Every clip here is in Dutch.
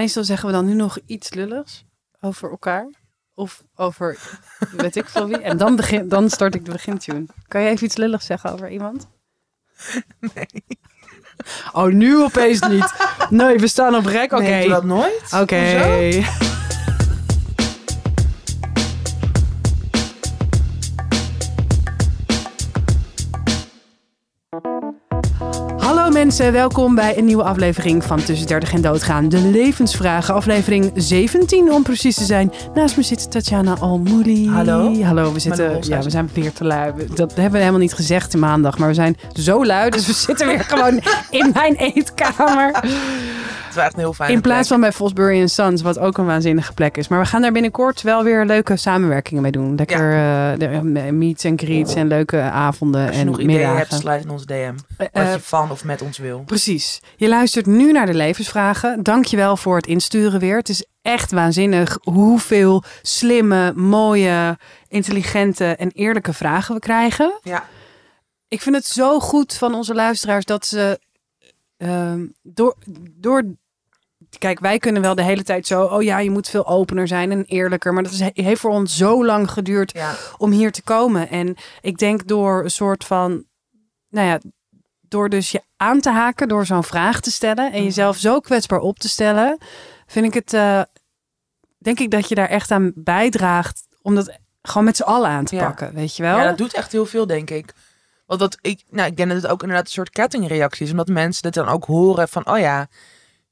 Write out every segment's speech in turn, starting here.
Meestal zeggen we dan nu nog iets lulligs over elkaar. Of over weet ik veel wie. En dan, begin, dan start ik de begintune. Kan je even iets lulligs zeggen over iemand? Nee. Oh, nu opeens niet. Nee, we staan op rek. Oké. Nee, ik doe dat nooit. Oké. Mensen, welkom bij een nieuwe aflevering van Tussen 30 en Doodgaan. De levensvragen, aflevering 17 om precies te zijn. Naast me zit Tatjana Almouli. Hallo. Hallo, we zitten, ja, we zijn weer te lui. Dat hebben we helemaal niet gezegd maandag, maar we zijn zo lui, dus we zitten weer gewoon in mijn eetkamer. Het is echt een heel fijn. In plaats van bij Fosbury Sons, wat ook een waanzinnige plek is. Maar we gaan daar binnenkort wel weer leuke samenwerkingen mee doen. Lekker eh, de- eh, meets en greets en leuke avonden Als je en nog ideeën middagen. hebt, sluit in onze DM. Eh, Wat eh, je van of met ons wil. Precies. Je luistert nu naar de levensvragen. Dankjewel voor het insturen weer. Het is echt waanzinnig hoeveel slimme, mooie, intelligente en eerlijke vragen we krijgen. Ja. Ik vind het zo goed van onze luisteraars dat ze ehm, door, door. Kijk, wij kunnen wel de hele tijd zo. Oh ja, je moet veel opener zijn en eerlijker. Maar dat is, heeft voor ons zo lang geduurd Ja. om hier te komen. En ik denk door een soort van, nou ja, door dus je aan te haken, door zo'n vraag te stellen en Mhm. jezelf zo kwetsbaar op te stellen, vind ik het, eh, denk ik dat je daar echt aan bijdraagt om dat gewoon met z'n allen aan te Ja. pakken, weet je wel? ja, dat doet echt heel veel, denk ik. Want dat ik, nou, ik denk dat het ook inderdaad een soort kettingreactie is. Omdat mensen het dan ook horen van, oh ja,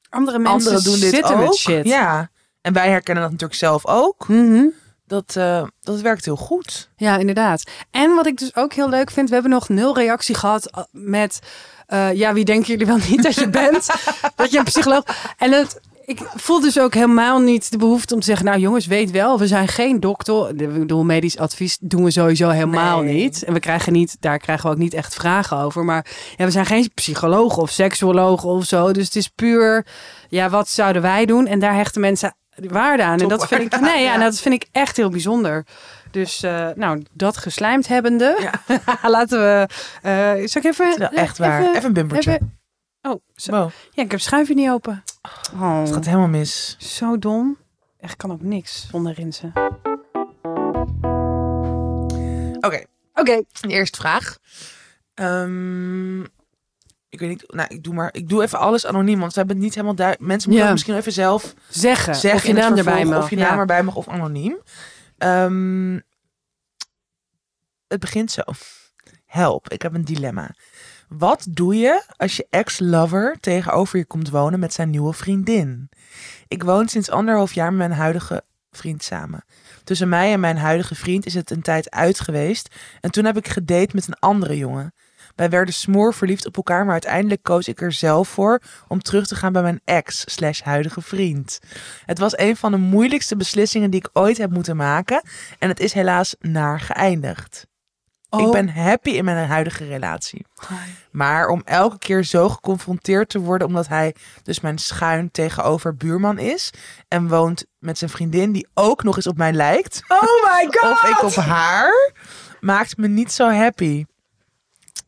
Andere mensen anderen doen dit zitten ook. met shit. Ja. En wij herkennen dat natuurlijk zelf ook. Mhm. Dat, eh, dat werkt heel goed. Ja, inderdaad. En wat ik dus ook heel leuk vind, we hebben nog nul reactie gehad eh, met, eh, ja, wie denken jullie wel niet dat je bent? dat je een psycholoog. En het, ik voel dus ook helemaal niet de behoefte om te zeggen, nou jongens, weet wel, we zijn geen dokter. Ik bedoel, medisch advies doen we sowieso helemaal Nee. niet. En we krijgen niet, daar krijgen we ook niet echt vragen over. Maar ja, we zijn geen psychologen of seksuologen of zo. Dus het is puur, ja, wat zouden wij doen? En daar hechten mensen waarde aan. En dat vind ik, nee, ja, ja. dat vind ik echt heel bijzonder. Dus, eh, nou, dat geslijmd hebbende. Laten we. eh zal ik even. Echt waar. Even, een bumpertje. even- oh, zo. Wow, ja, ik heb schuifje niet open. Oh, het gaat helemaal mis. zo dom. Echt kan ook niks zonder rinsen. Oké, Oké. de eerste vraag. Ehm, ik weet niet, nou, ik doe maar, ik doe even alles anoniem, want we hebben het niet helemaal duidelijk. Mensen moeten Ja. misschien even zelf Zeggen. zeggen of je naam erbij mag. Of je Ja. naam erbij mag of anoniem. Ehm, het begint zo. Help, ik heb een dilemma. Wat doe je als je ex-lover tegenover je komt wonen met zijn nieuwe vriendin? Ik woon sinds anderhalf jaar met mijn huidige vriend samen. Tussen mij en mijn huidige vriend is het een tijd uit geweest. En toen heb ik gedate met een andere jongen. Wij werden smoor verliefd op elkaar, maar uiteindelijk koos ik er zelf voor om terug te gaan bij mijn ex slash huidige vriend. Het was een van de moeilijkste beslissingen die ik ooit heb moeten maken. En het is helaas naar geëindigd. Oh. Ik ben happy in mijn huidige relatie. Maar om elke keer zo geconfronteerd te worden, omdat hij dus mijn schuin tegenover buurman is. En woont met zijn vriendin, die ook nog eens op mij lijkt. Oh my god! Of ik op haar, maakt me niet zo happy.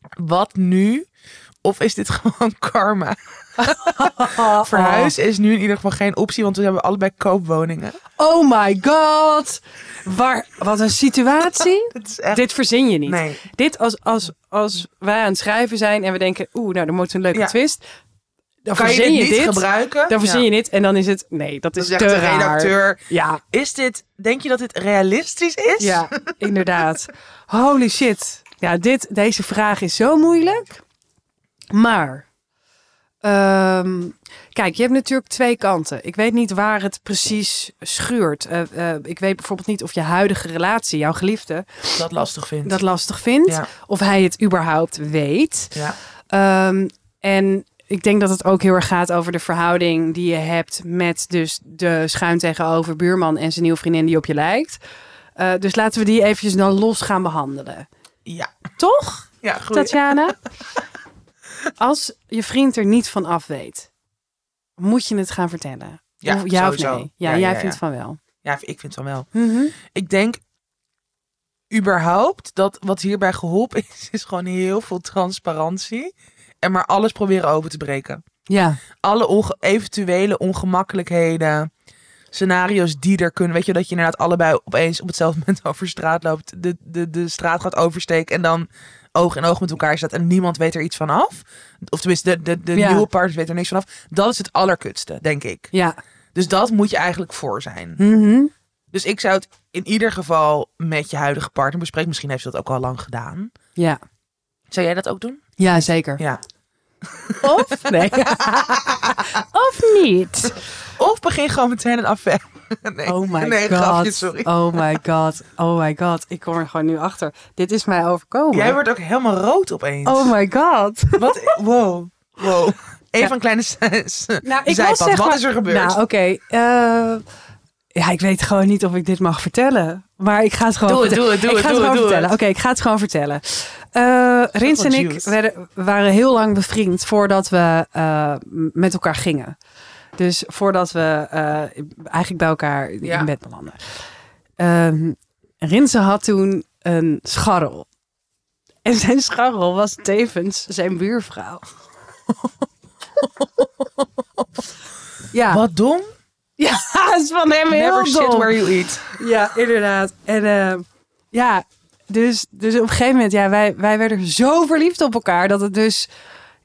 Wat nu? Of is dit gewoon karma? Verhuizen is nu in ieder geval geen optie, want we hebben allebei koopwoningen. Oh my god! Waar, wat een situatie. Het is echt... Dit verzin je niet. Nee. Dit als, als, als wij aan het schrijven zijn en we denken, oeh, nou, dan moet een leuke Ja. twist. Dan Kan je verzin dit je niet dit. gebruiken? Dan verzin Ja. je dit en dan is het, nee, dat Dan is zegt te de raar. redacteur, Ja, is dit, denk je dat dit realistisch is? ja, inderdaad. Holy shit. Ja, dit, deze vraag is zo moeilijk. Maar, ehm, kijk, je hebt natuurlijk twee kanten. Ik weet niet waar het precies schuurt. Eh, eh, ik weet bijvoorbeeld niet of je huidige relatie, jouw geliefde, Dat lastig vindt. dat lastig vindt. Ja. Of hij het überhaupt weet. Ja. Ehm, en ik denk dat het ook heel erg gaat over de verhouding die je hebt met dus de schuin tegenover buurman en zijn nieuwe vriendin die op je lijkt. Eh, dus laten we die eventjes dan los gaan behandelen. Ja. Toch, Ja, goed. Tatjana? Als je vriend er niet van af weet, moet je het gaan vertellen. Ja, Of ja of nee? Ja, Ja, jij ja, vindt van wel. Ja, ik vind van wel. Mhm. Ik denk überhaupt dat wat hierbij geholpen is, is gewoon heel veel transparantie. En maar alles proberen open te breken. Ja. Alle onge- eventuele ongemakkelijkheden, scenario's die er kunnen. Weet je, dat je inderdaad allebei opeens op hetzelfde moment over straat loopt, de, de, de straat gaat oversteken en dan oog in oog met elkaar staat en niemand weet er iets van af. Of tenminste, de, de, de Ja. nieuwe partners weten er niks van af. Dat is het allerkutste, denk ik. Ja. Dus dat moet je eigenlijk voor zijn. Mhm. Dus ik zou het in ieder geval met je huidige partner bespreken. Misschien heeft ze dat ook al lang gedaan. Ja. Zou jij dat ook doen? Ja, zeker. Ja. Of? Nee. of niet? Of begin gewoon meteen een affaire. Nee, Oh my nee, god. grapje, sorry. Oh my god. Oh my god. Ik kom er gewoon nu achter. Dit is mij overkomen. Jij wordt ook helemaal rood opeens. Oh my god. Wat? Wow. Wow. Even Ja. een kleine Nou, ik zijpad. zeg Wat is er gebeurd? Nou, oké. eh, ja, ik weet gewoon niet of ik dit mag vertellen. Maar ik ga het gewoon Doe het, vertellen. doe het, doe ik het, ga doe het gewoon doe vertellen. Oké, ik ga het gewoon vertellen. Eh Rins en ik werden, waren heel lang bevriend voordat we eh, met elkaar gingen. Dus voordat we eh, eigenlijk bij elkaar Ja. in bed belanden. Ehm Rinse had toen een scharrel. En zijn scharrel was tevens zijn buurvrouw. ja. Wat dom. Ja, het is van hem heel Never shit where you eat. Ja, inderdaad. En eh, ja, dus, dus op een gegeven moment, ja, wij, wij werden zo verliefd op elkaar dat het dus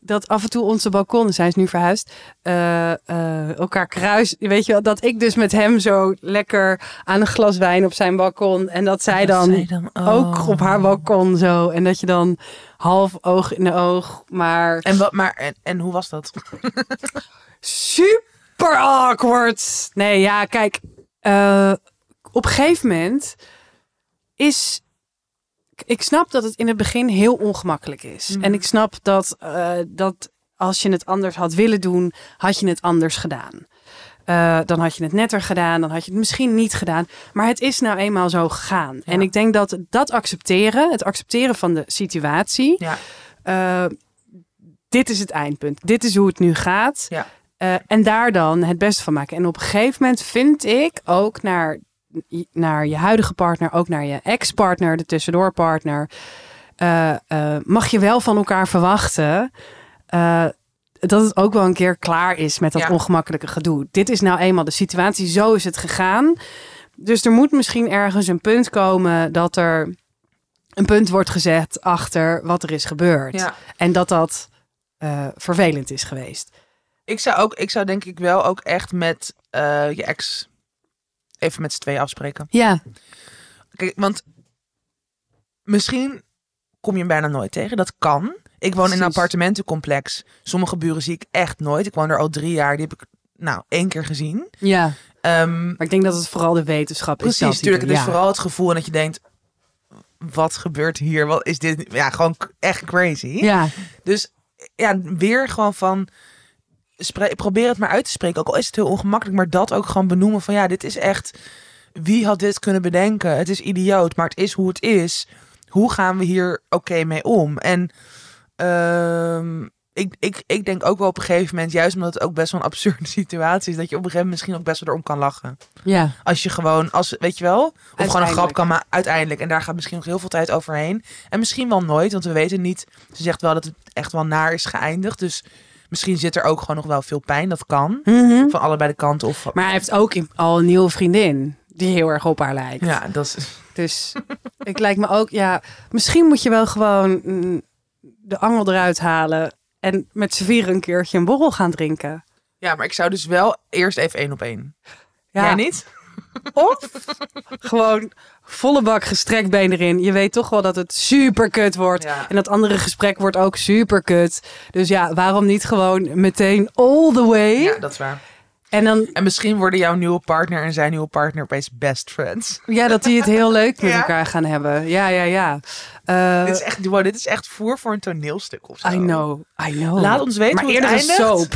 dat af en toe onze balkonnen, zijn is nu verhuisd, eh, eh, elkaar kruis. Weet je wel, dat ik dus met hem zo lekker aan een glas wijn op zijn balkon en dat zij dan, zij dan ook oh. op haar balkon zo en dat je dan half oog in de oog, maar En, wat, maar, en, en hoe was dat? super awkward. Nee, ja, kijk. eh, op een gegeven moment is... Ik snap dat het in het begin heel ongemakkelijk is. Mhm. En ik snap dat, eh, dat als je het anders had willen doen, had je het anders gedaan. Eh, dan had je het netter gedaan, dan had je het misschien niet gedaan. Maar het is nou eenmaal zo gegaan. En ik denk dat dat accepteren, het accepteren van de situatie, Ja. eh, dit is het eindpunt. Dit is hoe het nu gaat. Ja. En daar dan het beste van maken. En op een gegeven moment vind ik ook naar, naar je huidige partner, ook naar je ex-partner, de tussendoorpartner, eh, mag je wel van elkaar verwachten eh, dat het ook wel een keer klaar is met dat Ja. ongemakkelijke gedoe. Dit is nou eenmaal de situatie, zo is het gegaan. Dus er moet misschien ergens een punt komen dat er een punt wordt gezet achter wat er is gebeurd. Ja. En dat dat vervelend is geweest. Ik zou ook, ik zou denk ik wel ook echt met je ex even met z'n tweeën afspreken. Ja, Kijk, want misschien kom je hem bijna nooit tegen. Dat kan. Ik woon in een appartementencomplex. Sommige buren zie ik echt nooit. Ik woon er al drie jaar. Die heb ik nou één keer gezien. ja. Ehm, Maar ik denk dat het vooral de wetenschap is. precies, natuurlijk. Het is vooral het gevoel en dat je denkt... Wat gebeurt hier? Wat is dit? Ja, gewoon echt crazy. Ja, Dus ja, weer gewoon van... probeer het maar uit te spreken. Ook al is het heel ongemakkelijk. Maar dat ook gewoon benoemen van... Ja, dit is echt... Wie had dit kunnen bedenken? Het is idioot, maar het is hoe het is. Hoe gaan we hier oké mee om? En ehm, ik, ik, ik denk ook wel op een gegeven moment... Juist omdat het ook best wel een absurde situatie is... dat je op een gegeven moment misschien ook best wel erom kan lachen. ja. Als je gewoon, als, weet je wel, of gewoon een grap kan maken uiteindelijk. En daar gaat misschien nog heel veel tijd overheen. En misschien wel nooit, want we weten niet. Ze zegt wel dat het echt wel naar is geëindigd. Dus misschien zit er ook gewoon nog wel veel pijn. Dat kan. Mhm. Van allebei de kanten. Of, Maar hij heeft ook al een nieuwe vriendin die heel erg op haar lijkt. ja, dat is... Dus ik lijkt me ook, ja, misschien moet je wel gewoon mm, de angel eruit halen en met z'n vieren een keertje een borrel gaan drinken. Ja, maar ik zou dus wel eerst even één op één. Ja, Jij niet? Of gewoon volle bak gestrekt been erin. Je weet toch wel dat het super kut wordt. Ja. En dat andere gesprek wordt ook super kut. Dus ja, waarom niet gewoon meteen all the way? Ja, dat is waar. En dan, En misschien worden jouw nieuwe partner en zijn nieuwe partner opeens best friends. ja, dat die het heel leuk met Ja. elkaar gaan hebben. Ja, ja, ja. Eh, dit, is echt, wow, dit is echt voer voor een toneelstuk of zo. I know, I know. Laat ons weten maar hoe het eindigt. soap.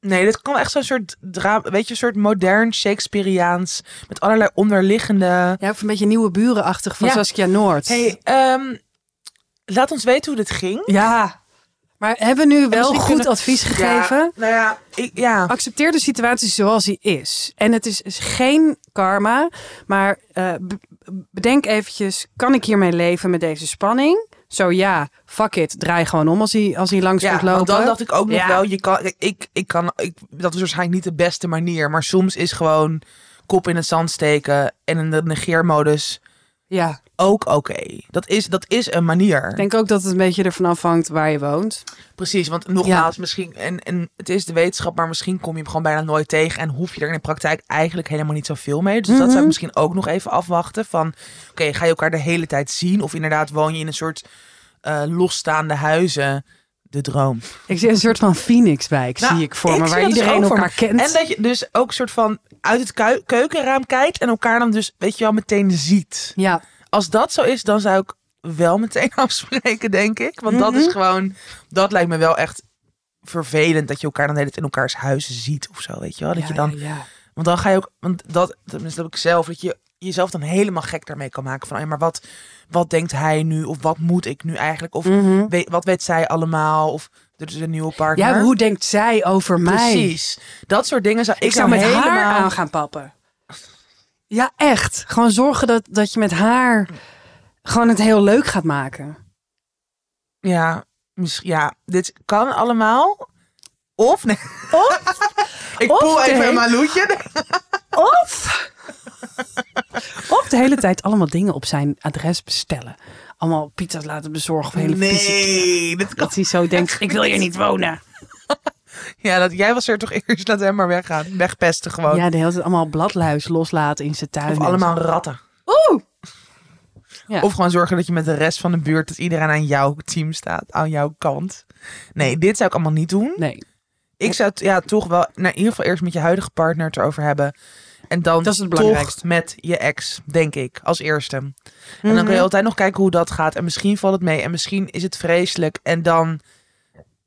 Nee, dit kan echt zo'n soort dra weet je, een soort modern Shakespeareaans met allerlei onderliggende. Ja, of een beetje nieuwe burenachtig van Ja. Saskia Noord. Hey, ehm, laat ons weten hoe dit ging. Ja, maar hebben we nu wel goed kunnen- advies gegeven? Ja, nou ja, ik, ja. Accepteer de situatie zoals die is. En het is, is geen karma, maar eh, be- bedenk eventjes, kan ik hiermee leven met deze spanning? Zo ja, fuck it, draai gewoon om als hij, als hij langs Ja, komt want lopen. dan dacht ik ook nog Ja. wel, je kan, ik, ik kan, ik, dat is waarschijnlijk niet de beste manier, maar soms is gewoon kop in het zand steken en in de negeermodus Ja, ook oké. Dat, is, dat is een manier. ik denk ook dat het een beetje ervan afhangt waar je woont. Precies, want nogmaals, misschien, en, en het is de wetenschap, maar misschien kom je hem gewoon bijna nooit tegen en hoef je er in de praktijk eigenlijk helemaal niet zoveel mee. Dus dat zou Mhm. ik misschien ook nog even afwachten van, oké, ga je elkaar de hele tijd zien of inderdaad woon je in een soort eh, losstaande huizen, de droom. Ik zie een soort van Phoenixwijk, Nou, zie ik voor ik me, waar dus iedereen elkaar kent. En dat je dus ook soort van uit het keukenraam kijkt en elkaar dan dus, weet je wel, meteen ziet. Ja, Als dat zo is, dan zou ik wel meteen afspreken, denk ik. Want dat is Mhm. gewoon, dat lijkt me wel echt vervelend dat je elkaar dan de hele tijd in elkaars huizen ziet of zo, weet je wel. Dat ja, je dan, ja, ja. want dan ga je ook, want dat, tenminste dat heb ik zelf, dat je jezelf dan helemaal gek daarmee kan maken van, oh ja, maar wat, wat denkt hij nu of wat moet ik nu eigenlijk of Mhm. weet, wat weet zij allemaal of er is een nieuwe partner. Ja, hoe denkt zij over mij? Precies. Dat soort dingen zou ik, Ik zou met helemaal... haar aan gaan pappen. Ja, echt. Gewoon zorgen dat, dat je met haar gewoon het heel leuk gaat maken. Ja, misschien, ja, dit kan allemaal. Of nee. Of, Ik of poel even een maloetje. of, of de hele tijd allemaal dingen op zijn adres bestellen. Allemaal pizza's laten bezorgen of hele Nee, dit kan. Dat hij zo denkt, ik wil hier niet wonen. Ja, dat, jij was er toch eerst. Laat hem maar weggaan. Wegpesten gewoon. Ja, de hele tijd allemaal bladluis loslaten in zijn tuin. of en allemaal ratten. Oeh! Ja. Of gewoon zorgen dat je met de rest van de buurt, dat iedereen aan jouw team staat, aan jouw kant. Nee, dit zou ik allemaal niet doen. Nee, Ik zou het ja, toch wel, nou, in ieder geval eerst met je huidige partner het erover hebben. En dan Dat is het toch belangrijkste. met je ex, denk ik, als eerste. En dan Mhm. kun je altijd nog kijken hoe dat gaat. En misschien valt het mee. En misschien is het vreselijk. En dan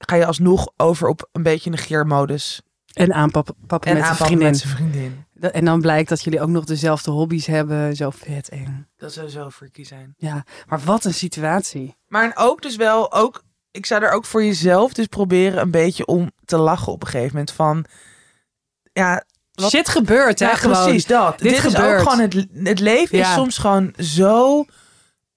ga je alsnog over op een beetje negeermodus. en aanpappen En met vriendin. met zijn vriendin. En dan blijkt dat jullie ook nog dezelfde hobby's hebben. Zo vet eng. Dat zou zo freaky zijn. Ja, maar wat een situatie. Maar en ook dus wel, ook, ik zou er ook voor jezelf dus proberen een beetje om te lachen op een gegeven moment. Van, ja, Wat- Shit gebeurt, hè? ja gewoon. precies dat. Dit Dit, is gebeurt. ook gewoon, het, het leven is soms gewoon zo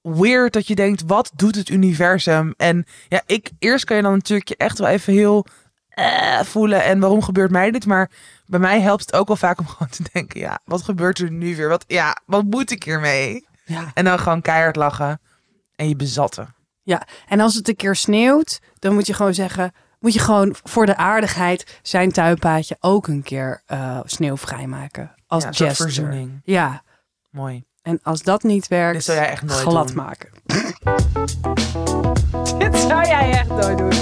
weird dat je denkt, wat doet het universum? En ja, ik, eerst kan je dan natuurlijk je echt wel even heel eh, voelen en waarom gebeurt mij dit? Maar bij mij helpt het ook wel vaak om gewoon te denken, ja, wat gebeurt er nu weer? Wat, ja, wat moet ik hiermee? Ja. En dan gewoon keihard lachen en je bezatten. ja, en als het een keer sneeuwt, dan moet je gewoon zeggen... Moet je gewoon voor de aardigheid zijn tuinpaadje ook een keer eh, sneeuwvrij maken. Als ja, verzoening. Ja, Mooi. En als dat niet werkt, Dit zou jij echt nooit glad doen. maken. Dit zou jij echt nooit doen.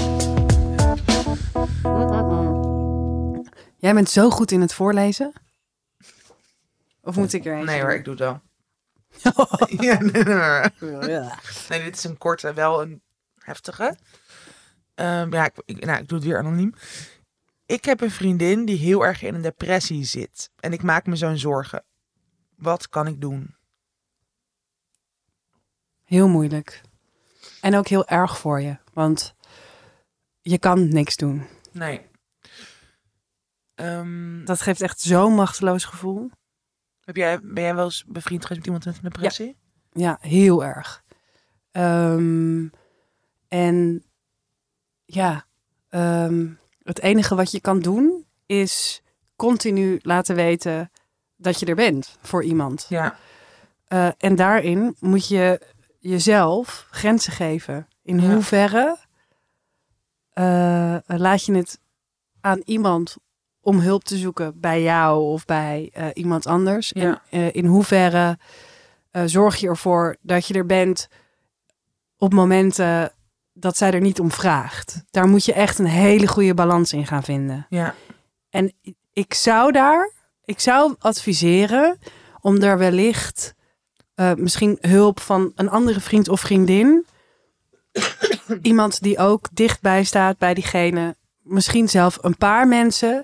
Jij bent zo goed in het voorlezen? Of moet ik er eentje Nee hoor, ik doe het wel. ja, nee, nee, nee. Nee, dit is een korte, wel een heftige. Ehm, ja, ik, ik, nou, ik doe het weer anoniem. Ik heb een vriendin die heel erg in een depressie zit. En ik maak me zo'n zorgen. Wat kan ik doen? Heel moeilijk. En ook heel erg voor je. Want je kan niks doen. Nee. Ehm, Dat geeft echt zo'n machteloos gevoel. heb jij, ben jij wel eens bevriend geweest met iemand met een depressie? Ja, heel erg. Ehm, en ja, ehm, het enige wat je kan doen is continu laten weten dat je er bent voor iemand. Ja. Eh, en daarin moet je jezelf grenzen geven. In Ja. hoeverre eh, laat je het aan iemand om hulp te zoeken bij jou of bij eh, iemand anders? Ja. En eh, in hoeverre zorg je ervoor dat je er bent op momenten dat zij er niet om vraagt? Daar moet je echt een hele goede balans in gaan vinden. Ja. En ik zou daar, ik zou adviseren om daar wellicht eh, misschien hulp van een andere vriend of vriendin. Iemand die ook dichtbij staat bij diegene. Misschien zelf een paar mensen.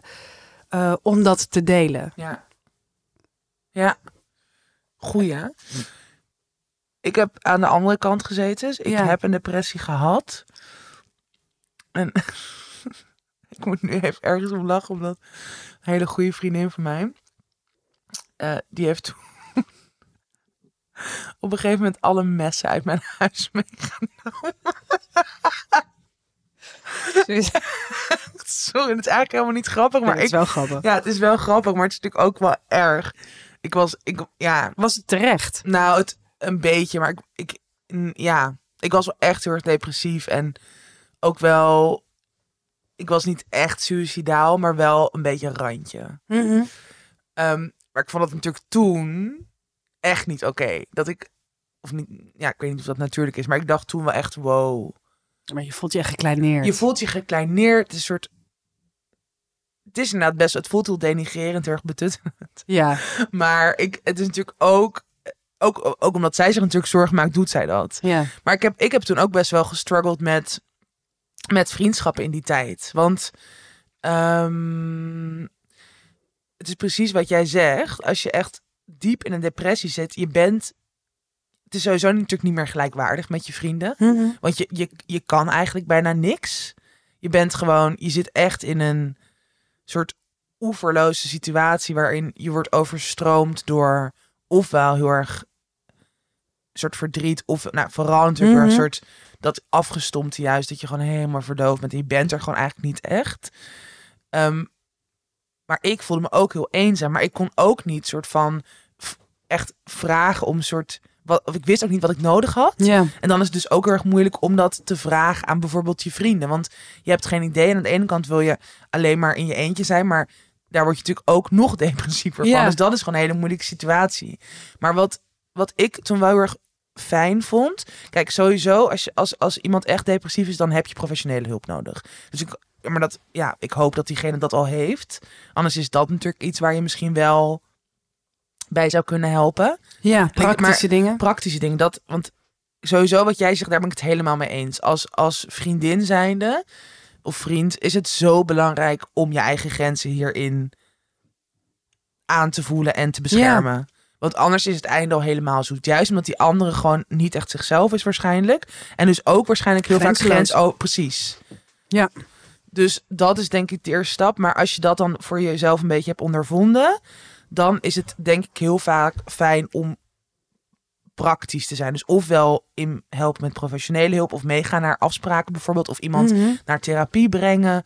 eh, om dat te delen. Ja. Ja. Goeie. hè? Ik heb aan de andere kant gezeten. Dus ik Ja. heb een depressie gehad. En ik moet nu even ergens om lachen, omdat een hele goede vriendin van mij, eh, die heeft toen op een gegeven moment alle messen uit mijn huis meegenomen. Sorry, het is eigenlijk helemaal niet grappig, maar Maar het is ik, wel grappig. ja, het is wel grappig, maar het is natuurlijk ook wel erg. Ik was, ik, ja, Was het terecht? nou, het een beetje, maar ik, ik, ja, ik was wel echt heel erg depressief en ook wel, ik was niet echt suicidaal, maar wel een beetje een randje. Mhm. Ehm, maar ik vond het natuurlijk toen echt niet oké. Dat ik, of niet, ja, ik weet niet of dat natuurlijk is, maar ik dacht toen wel echt, wow. Maar je voelt je echt gekleineerd. Je voelt je gekleineerd, het is een soort, het is inderdaad best, het voelt heel denigrerend, heel erg betut. Ja, Maar ik, het is natuurlijk ook, ook, ook omdat zij zich natuurlijk zorgen maakt, doet zij dat. ja. Maar ik heb, ik heb toen ook best wel gestruggeld met, met vriendschappen in die tijd. Want ehm, het is precies wat jij zegt. Als je echt diep in een depressie zit, je bent. Het is sowieso natuurlijk niet meer gelijkwaardig met je vrienden. Mhm. Want je, je, je kan eigenlijk bijna niks. Je bent gewoon, je zit echt in een soort oeverloze situatie waarin je wordt overstroomd door ofwel heel erg soort verdriet of nou vooral natuurlijk weer Mhm. een soort dat afgestompte juist dat je gewoon helemaal verdoofd bent. en Je bent er gewoon eigenlijk niet echt. Ehm, maar ik voelde me ook heel eenzaam, maar ik kon ook niet soort van echt vragen om soort wat of ik wist ook niet wat ik nodig had. Ja, En dan is het dus ook heel erg moeilijk om dat te vragen aan bijvoorbeeld je vrienden. Want je hebt geen idee. En aan de ene kant wil je alleen maar in je eentje zijn. Maar daar word je natuurlijk ook nog depressiever van. Ja. Dus dat is gewoon een hele moeilijke situatie. Maar wat, wat ik toen wel heel erg fijn vond. Kijk, sowieso, als, je, als, als iemand echt depressief is, dan heb je professionele hulp nodig. Dus ik, maar dat, ja, ik hoop dat diegene dat al heeft. Anders is dat natuurlijk iets waar je misschien wel bij zou kunnen helpen ja maar- praktische dingen. praktische dingen. Dat, want sowieso wat jij zegt, daar ben ik het helemaal mee eens. Als, als vriendin zijnde of vriend is het zo belangrijk om je eigen grenzen hierin aan te voelen en te beschermen. Want anders is het einde al helemaal zoet. Juist omdat die andere gewoon niet echt zichzelf is waarschijnlijk. En dus ook waarschijnlijk heel vaak grens... Oh, precies. Ja. Dus dat is denk ik de eerste stap. Maar als je dat dan voor jezelf een beetje hebt ondervonden... dan is het denk ik heel vaak fijn om praktisch te zijn. Dus ofwel in helpen met professionele hulp... of meegaan naar afspraken bijvoorbeeld... of iemand Mhm. naar therapie brengen.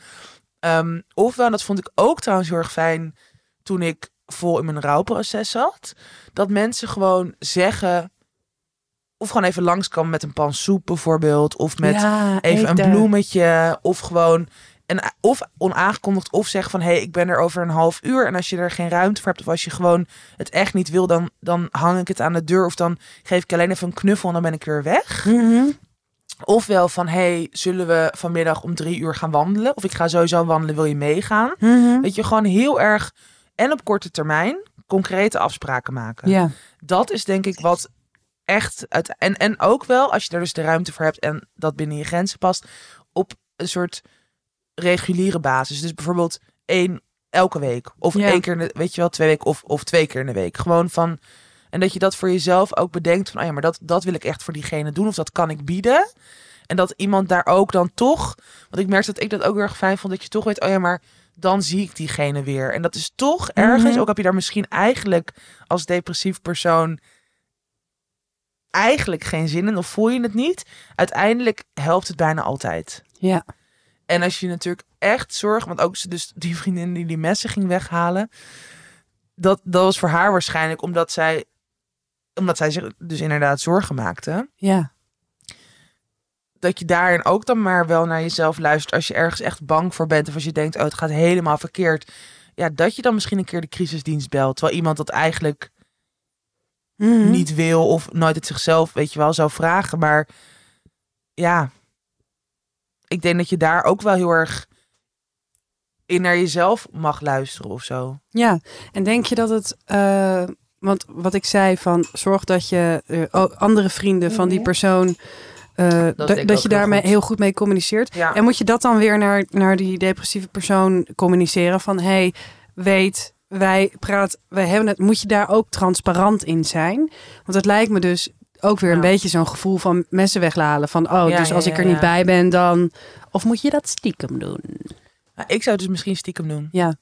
Ehm, ofwel, en dat vond ik ook trouwens heel erg fijn toen ik vol in mijn rouwproces zat. Dat mensen gewoon zeggen, of gewoon even langskomen met een pan soep bijvoorbeeld. Of met Ja, even een bloemetje. Of gewoon, en, of onaangekondigd, of zeggen van, hé, hey, ik ben er over een half uur. En als je er geen ruimte voor hebt, of als je gewoon het echt niet wil, dan, dan hang ik het aan de deur. Of dan geef ik alleen even een knuffel en dan ben ik weer weg. Mhm. Ofwel van, hey, zullen we vanmiddag om drie uur gaan wandelen? Of ik ga sowieso wandelen, wil je meegaan? Mhm. Dat je gewoon heel erg, en op korte termijn, concrete afspraken maken. Ja, Dat is denk ik wat echt, uit, en, en ook wel, als je er dus de ruimte voor hebt en dat binnen je grenzen past, op een soort reguliere basis. Dus bijvoorbeeld één elke week. Of Ja. één keer, de, weet je wel, twee weken of, of twee keer in de week. Gewoon van, en dat je dat voor jezelf ook bedenkt van, oh ja, maar dat, dat wil ik echt voor diegene doen. Of dat kan ik bieden. En dat iemand daar ook dan toch, want ik merk dat ik dat ook heel erg fijn vond, dat je toch weet, oh ja, maar dan zie ik diegene weer. En dat is toch ergens, Mhm. ook heb je daar misschien eigenlijk als depressief persoon eigenlijk geen zin in of voel je het niet, uiteindelijk helpt het bijna altijd. ja. En als je natuurlijk echt zorgt, want ook ze dus die vriendin die die messen ging weghalen, dat, dat was voor haar waarschijnlijk omdat zij, omdat zij zich dus inderdaad zorgen maakte. Ja, Dat je daarin ook dan maar wel naar jezelf luistert als je ergens echt bang voor bent of als je denkt, oh het gaat helemaal verkeerd. Ja, dat je dan misschien een keer de crisisdienst belt, terwijl iemand dat eigenlijk Mhm. niet wil of nooit het zichzelf, weet je wel, zou vragen. Maar ja, ik denk dat je daar ook wel heel erg in naar jezelf mag luisteren of zo. Ja, en denk je dat het, eh, want wat ik zei van zorg dat je ook andere vrienden van die Mhm. persoon, eh, dat, je daarmee heel goed mee communiceert. Ja, En moet je dat dan weer naar, naar die depressieve persoon communiceren van hey, weet, wij praten, wij hebben het, moet je daar ook transparant in zijn? Want het lijkt me dus ook weer een beetje zo'n gevoel van messen weghalen van oh, Ja, dus ja, als ik er niet bij ben dan of moet je dat stiekem doen? Nou, ik zou dus misschien stiekem doen. Ja.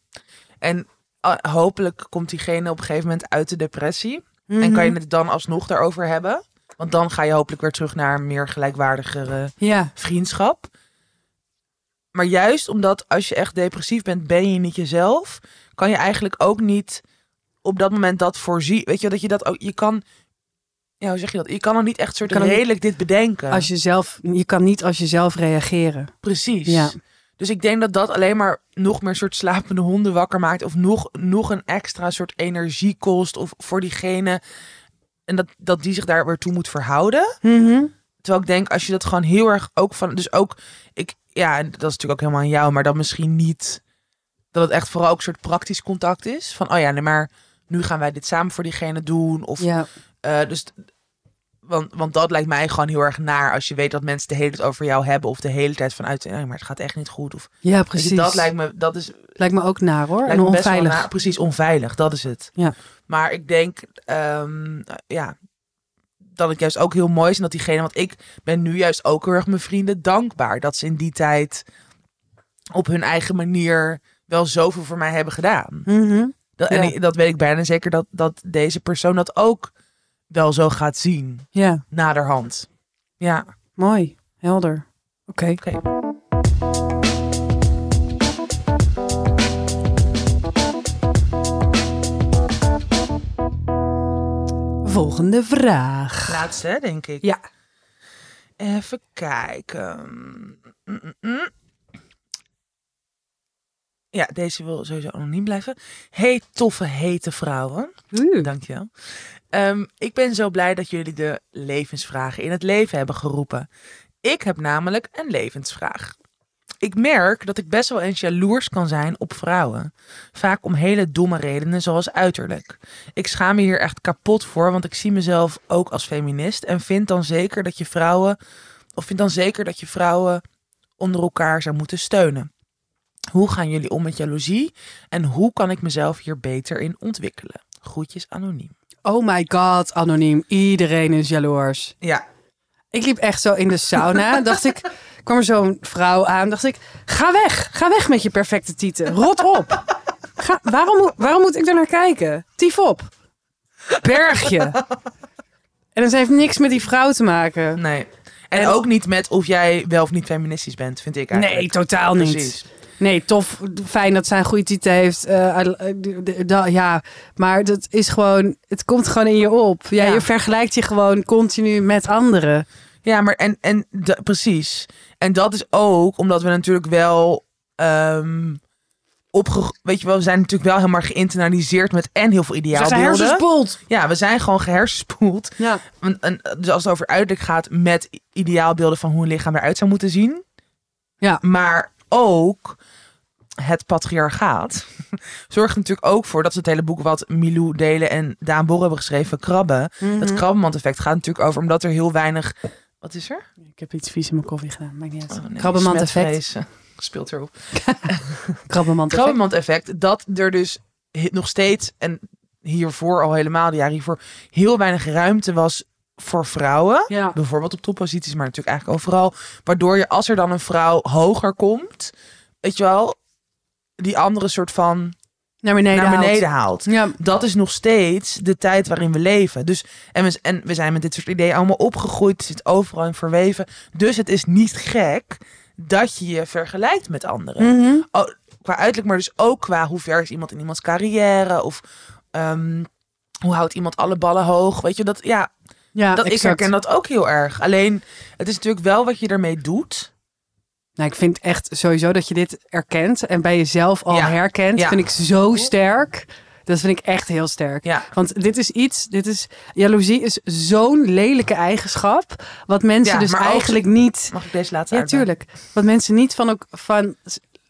En ah, hopelijk komt diegene op een gegeven moment uit de depressie. En Mhm. kan je het dan alsnog daarover hebben. Want dan ga je hopelijk weer terug naar een meer gelijkwaardigere Ja, vriendschap. Maar juist omdat als je echt depressief bent, ben je niet jezelf, kan je eigenlijk ook niet op dat moment dat voorzien. Weet je, dat je dat ook, je kan, ja, hoe zeg je dat? Je kan dan niet echt soort niet- redelijk dit bedenken. als je zelf, je kan niet als jezelf reageren. Precies. Ja. Dus ik denk dat dat alleen maar nog meer soort slapende honden wakker maakt. Of nog, nog een extra soort energie kost. Of voor diegene. En dat, dat die zich daar weer toe moet verhouden. Mhm. Terwijl ik denk, als je dat gewoon heel erg ook van. Dus ook, ik, ja, en dat is natuurlijk ook helemaal aan jou. Maar dan misschien niet. Dat het echt vooral ook een soort praktisch contact is. Van, oh ja, nee, maar nu gaan wij dit samen voor diegene doen. Of, Ja, eh, dus, want, want dat lijkt mij gewoon heel erg naar. Als je weet dat mensen de hele tijd over jou hebben. Of de hele tijd vanuit, nee, maar het gaat echt niet goed. Of, ja precies. dat lijkt me, dat is Lijkt me ook naar hoor. lijkt en onveilig. na- precies onveilig, dat is het. Ja. Maar ik denk, ehm, ja, dat het juist ook heel mooi is en dat diegene, want ik ben nu juist ook heel erg mijn vrienden dankbaar dat ze in die tijd op hun eigen manier wel zoveel voor mij hebben gedaan. Mhm. Dat, En Ja. dat weet ik bijna zeker dat, dat deze persoon dat ook wel zo gaat zien Ja, naderhand. Ja, mooi. Helder. Oké. Volgende vraag. Laatste, denk ik. Ja. Even kijken. Mm, mm, mm. Ja, deze wil sowieso anoniem blijven. Hey, toffe, hete vrouwen. Oeh. Dankjewel. Ehm ik ben zo blij dat jullie de levensvragen in het leven hebben geroepen. Ik heb namelijk een levensvraag. Ik merk dat ik best wel eens jaloers kan zijn op vrouwen. Vaak om hele domme redenen, zoals uiterlijk. Ik schaam me hier echt kapot voor, want ik zie mezelf ook als feminist. En vind dan zeker dat je vrouwen, of vind dan zeker dat je vrouwen onder elkaar zou moeten steunen. Hoe gaan jullie om met jaloezie? En hoe kan ik mezelf hier beter in ontwikkelen? Groetjes anoniem. Oh my god, anoniem. Iedereen is jaloers. Ja, Ik liep echt zo in de sauna. dacht ik, kwam er zo'n vrouw aan. Dacht ik, ga weg. Ga weg met je perfecte tieten. Rot op. Ga, waarom, moet- waarom moet ik er naar kijken? Tief op. Berg je. En dat heeft niks met die vrouw te maken. nee. En, En- ook niet met of jij wel of niet feministisch bent, vind ik eigenlijk. Nee, totaal niet. Precies. Nee, tof. Fijn dat zij een goede titel heeft. Eh, eh, ja, maar dat is gewoon... Het komt gewoon in je op. Ja, Ja. Je vergelijkt je gewoon continu met anderen. Ja, maar en, en precies. En dat is ook omdat we natuurlijk wel ehm opge... Weet je wel, we zijn natuurlijk wel helemaal geïnternaliseerd met en heel veel Ze zijn ideaalbeelden. hersenspoeld. Ja, we zijn gewoon gehersenspoeld. Ja. En, en, dus als het over uiterlijk gaat met ideaalbeelden van hoe een lichaam eruit zou moeten zien. Ja. Maar ook het patriarchaat zorgt er natuurlijk ook voor dat ze het hele boek wat Milou Delen en Daan Bor hebben geschreven, Krabben. Mhm. Het krabbenmand-effect gaat natuurlijk over omdat er heel weinig. Wat is er? Ik heb iets vies in mijn koffie gedaan. Maakt niet uit. Oh, nee, Krabbenmand-effect. Speelt erop. Krabbenmand-effect. Krabbenmand-effect, dat er dus nog steeds, en hiervoor al helemaal, de jaren hiervoor, heel weinig ruimte was voor vrouwen. Ja. Bijvoorbeeld op topposities, maar natuurlijk eigenlijk overal. Waardoor je, als er dan een vrouw hoger komt, weet je wel, die andere soort van Naar beneden naar haalt. beneden haalt. Ja. Dat is nog steeds de tijd waarin we leven. Dus, en, we, en we zijn met dit soort ideeën allemaal opgegroeid. Het zit overal in verweven. Dus het is niet gek dat je je vergelijkt met anderen. Mhm. Oh, qua uiterlijk, maar dus ook qua hoe ver is iemand in iemands carrière. Of ehm, hoe houdt iemand alle ballen hoog. Weet je, dat, ja, Ja, dat, ik herken dat ook heel erg. Alleen, het is natuurlijk wel wat je ermee doet. Nou, ik vind echt sowieso dat je dit erkent en bij jezelf al Ja. herkent, Ja. vind ik zo sterk. Dat vind ik echt heel sterk. Ja, Want dit is iets, dit is, jaloezie is zo'n lelijke eigenschap, wat mensen Ja, dus eigenlijk niet, mag ik deze laatste ja tuurlijk, wat mensen niet van ook van,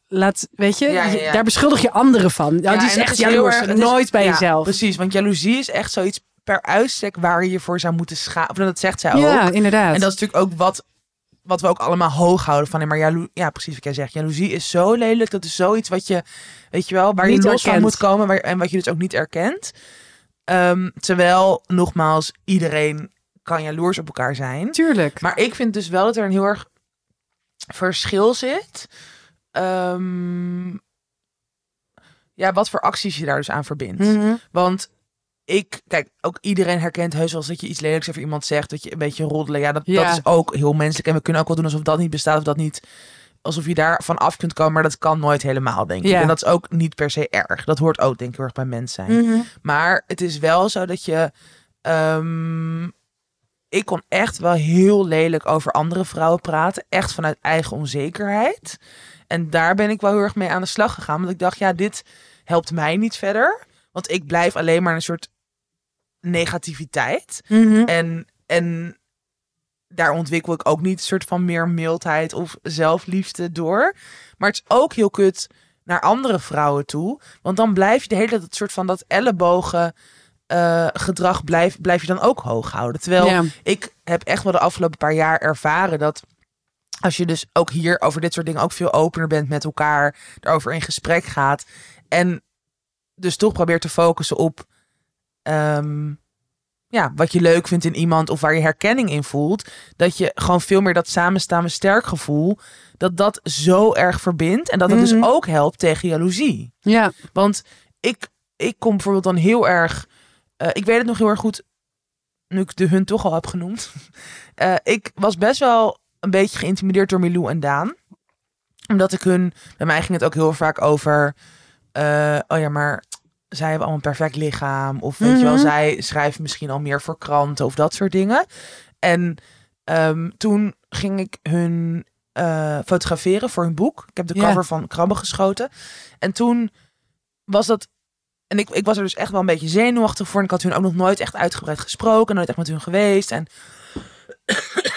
laat, weet je, Ja, ja, je- ja. daar beschuldig je anderen van. Nou, Ja, die is echt heel jaloers, nooit bij jezelf. Precies, want jaloezie is echt zoiets per uitstek waar je je voor zou moeten schamen. Dat zegt zij Ja, ook. inderdaad. En dat is natuurlijk ook wat, wat we ook allemaal hoog houden van. Maar jalo ja, precies wat jij zegt. Jaloezie is zo lelijk. Dat is zoiets wat je, weet je wel, waar Niet je los van moet komen. Waar, en wat je dus ook niet erkent. Ehm, terwijl, nogmaals, iedereen kan jaloers op elkaar zijn. Tuurlijk. Maar ik vind dus wel dat er een heel erg verschil zit. Ehm, ja, wat voor acties je daar dus aan verbindt. Mhm. Want ik, kijk, ook iedereen herkent heus wel eens dat je iets lelijks over iemand zegt, dat je een beetje roddelen. Ja, dat, Ja. dat is ook heel menselijk. En we kunnen ook wel doen alsof dat niet bestaat of dat niet, alsof je daar van af kunt komen. Maar dat kan nooit helemaal, denk ik. Ja. En dat is ook niet per se erg. Dat hoort ook, denk ik, heel erg bij mens zijn. Mhm. Maar het is wel zo dat je. ehm, ik kon echt wel heel lelijk over andere vrouwen praten. Echt vanuit eigen onzekerheid. En daar ben ik wel heel erg mee aan de slag gegaan. Want ik dacht, ja, dit helpt mij niet verder. Want ik blijf alleen maar een soort negativiteit. Mhm. En, en daar ontwikkel ik ook niet een soort van meer mildheid of zelfliefde door. Maar het is ook heel kut naar andere vrouwen toe. Want dan blijf je de hele tijd het soort van dat ellebogen eh, gedrag blijf, blijf je dan ook hoog houden. Terwijl Ja. ik heb echt wel de afgelopen paar jaar ervaren dat als je dus ook hier over dit soort dingen ook veel opener bent met elkaar, erover in gesprek gaat en dus toch probeert te focussen op ehm, ja, wat je leuk vindt in iemand of waar je herkenning in voelt, dat je gewoon veel meer dat samenstaan met sterk gevoel, dat dat zo erg verbindt en dat het Mhm. dus ook helpt tegen jaloezie. Ja. Want ik, ik kom bijvoorbeeld dan heel erg. eh, ik weet het nog heel erg goed. Nu ik de hun toch al heb genoemd. Eh, ik was best wel een beetje geïntimideerd door Milou en Daan. Omdat ik hun. Bij mij ging het ook heel vaak over. eh, oh ja, maar zij hebben allemaal een perfect lichaam. Of weet je wel, Mhm. zij schrijven misschien al meer voor kranten of dat soort dingen. En ehm, toen ging ik hun eh, fotograferen voor hun boek. Ik heb de Ja. cover van Krabben geschoten. En toen was dat. En ik, ik was er dus echt wel een beetje zenuwachtig voor. En ik had hun ook nog nooit echt uitgebreid gesproken. Nooit echt met hun geweest. En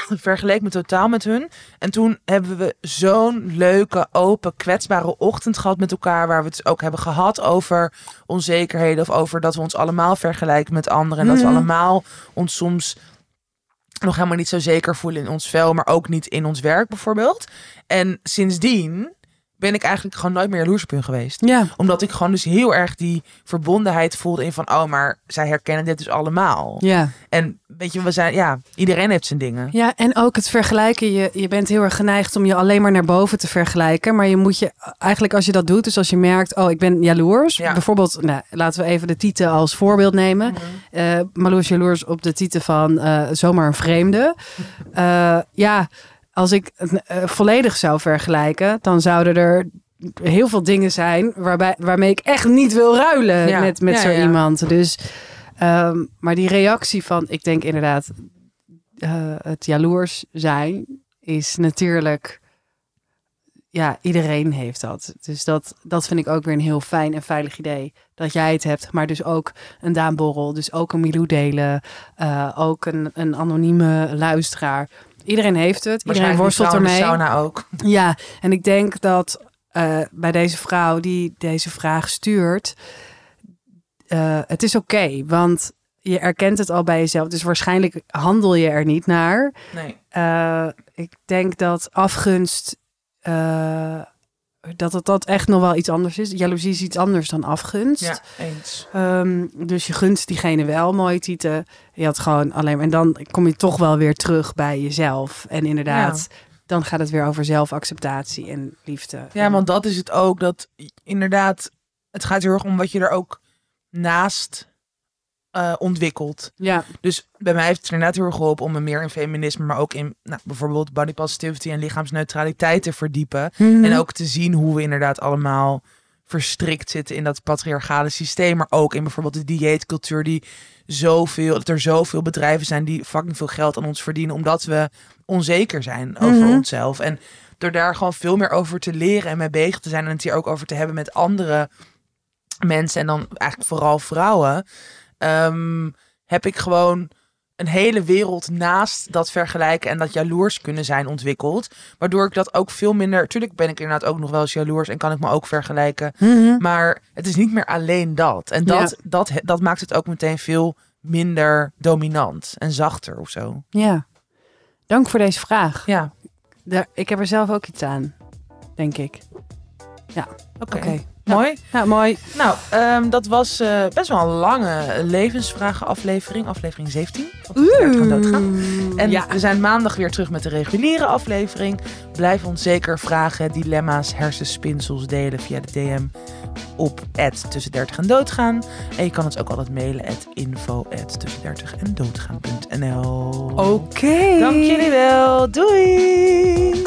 vergeleek me totaal met hun. En toen hebben we zo'n leuke, open, kwetsbare ochtend gehad met elkaar. Waar we het ook hebben gehad over onzekerheden. Of over dat we ons allemaal vergelijken met anderen. En dat we Mhm. allemaal ons soms nog helemaal niet zo zeker voelen in ons vel. Maar ook niet in ons werk bijvoorbeeld. En sindsdien ben ik eigenlijk gewoon nooit meer jaloers op hun geweest Ja. omdat ik gewoon dus heel erg die verbondenheid voelde in van, oh, maar zij herkennen dit dus allemaal. Ja. En weet je, we zijn, ja, iedereen heeft zijn dingen. Ja, en ook het vergelijken. Je, je bent heel erg geneigd om je alleen maar naar boven te vergelijken. Maar je moet je eigenlijk als je dat doet, dus als je merkt, oh, ik ben jaloers. Ja. Bijvoorbeeld, nou, laten we even de titel als voorbeeld nemen. Mhm. Eh Malou is jaloers op de titel van eh, Zomaar een Vreemde. Eh, ja, als ik het eh, volledig zou vergelijken, dan zouden er heel veel dingen zijn waarbij, waarmee ik echt niet wil ruilen Ja. met, met Ja, zo ja. iemand. Dus, ehm, maar die reactie van, ik denk inderdaad, eh, het jaloers zijn is natuurlijk, ja, iedereen heeft dat. Dus dat, dat vind ik ook weer een heel fijn en veilig idee. Dat jij het hebt, maar dus ook een Daanborrel, dus ook een Milou delen, eh, ook een, een anonieme luisteraar. Iedereen heeft het, iedereen worstelt ermee. sauna ook. Ja, en ik denk dat eh, bij deze vrouw die deze vraag stuurt, eh, het is oké, want je erkent het al bij jezelf. Dus waarschijnlijk handel je er niet naar. Nee. Eh, ik denk dat afgunst, dat het dat echt nog wel iets anders is. Jaloezie is iets anders dan afgunst. Ja, eens. Ehm, dus je gunst diegene wel, mooie tieten. Je had gewoon alleen maar. En dan kom je toch wel weer terug bij jezelf. En inderdaad, dan gaat het weer over zelfacceptatie en liefde. Ja, want dat is het ook. Dat inderdaad, het gaat heel erg om wat je er ook naast eh, ontwikkelt. Ja, Dus bij mij heeft het er net heel erg geholpen om me meer in feminisme, maar ook in nou, bijvoorbeeld body positivity en lichaamsneutraliteit te verdiepen. Mhm. En ook te zien hoe we inderdaad allemaal verstrikt zitten in dat patriarchale systeem. Maar ook in bijvoorbeeld de dieetcultuur die zoveel, dat er zoveel bedrijven zijn die fucking veel geld aan ons verdienen. Omdat we onzeker zijn over Mhm. onszelf. En door daar gewoon veel meer over te leren en mee bezig te zijn. En het hier ook over te hebben met andere mensen. En dan eigenlijk vooral vrouwen. Ehm, heb ik gewoon een hele wereld naast dat vergelijken en dat jaloers kunnen zijn ontwikkeld. Waardoor ik dat ook veel minder. Tuurlijk ben ik inderdaad ook nog wel eens jaloers en kan ik me ook vergelijken. Mhm. Maar het is niet meer alleen dat. En dat, dat, dat maakt het ook meteen veel minder dominant en zachter of zo. ja. Dank voor deze vraag. Ja, Daar, ik heb er zelf ook iets aan, denk ik. oké. Oké. Mooi. Nou, mooi. Nou, ehm, dat was eh, best wel een lange levensvragen aflevering. Aflevering 17. Want we zijn gaan doodgaan. En ja. we zijn maandag weer terug met de reguliere aflevering. Blijf ons zeker vragen, dilemma's, hersenspinsels delen via de DM. op tussen 30 en doodgaan. En je kan ons ook altijd mailen at info tussen 30 en doodgaan.nl. Oké. Dank jullie wel. Doei!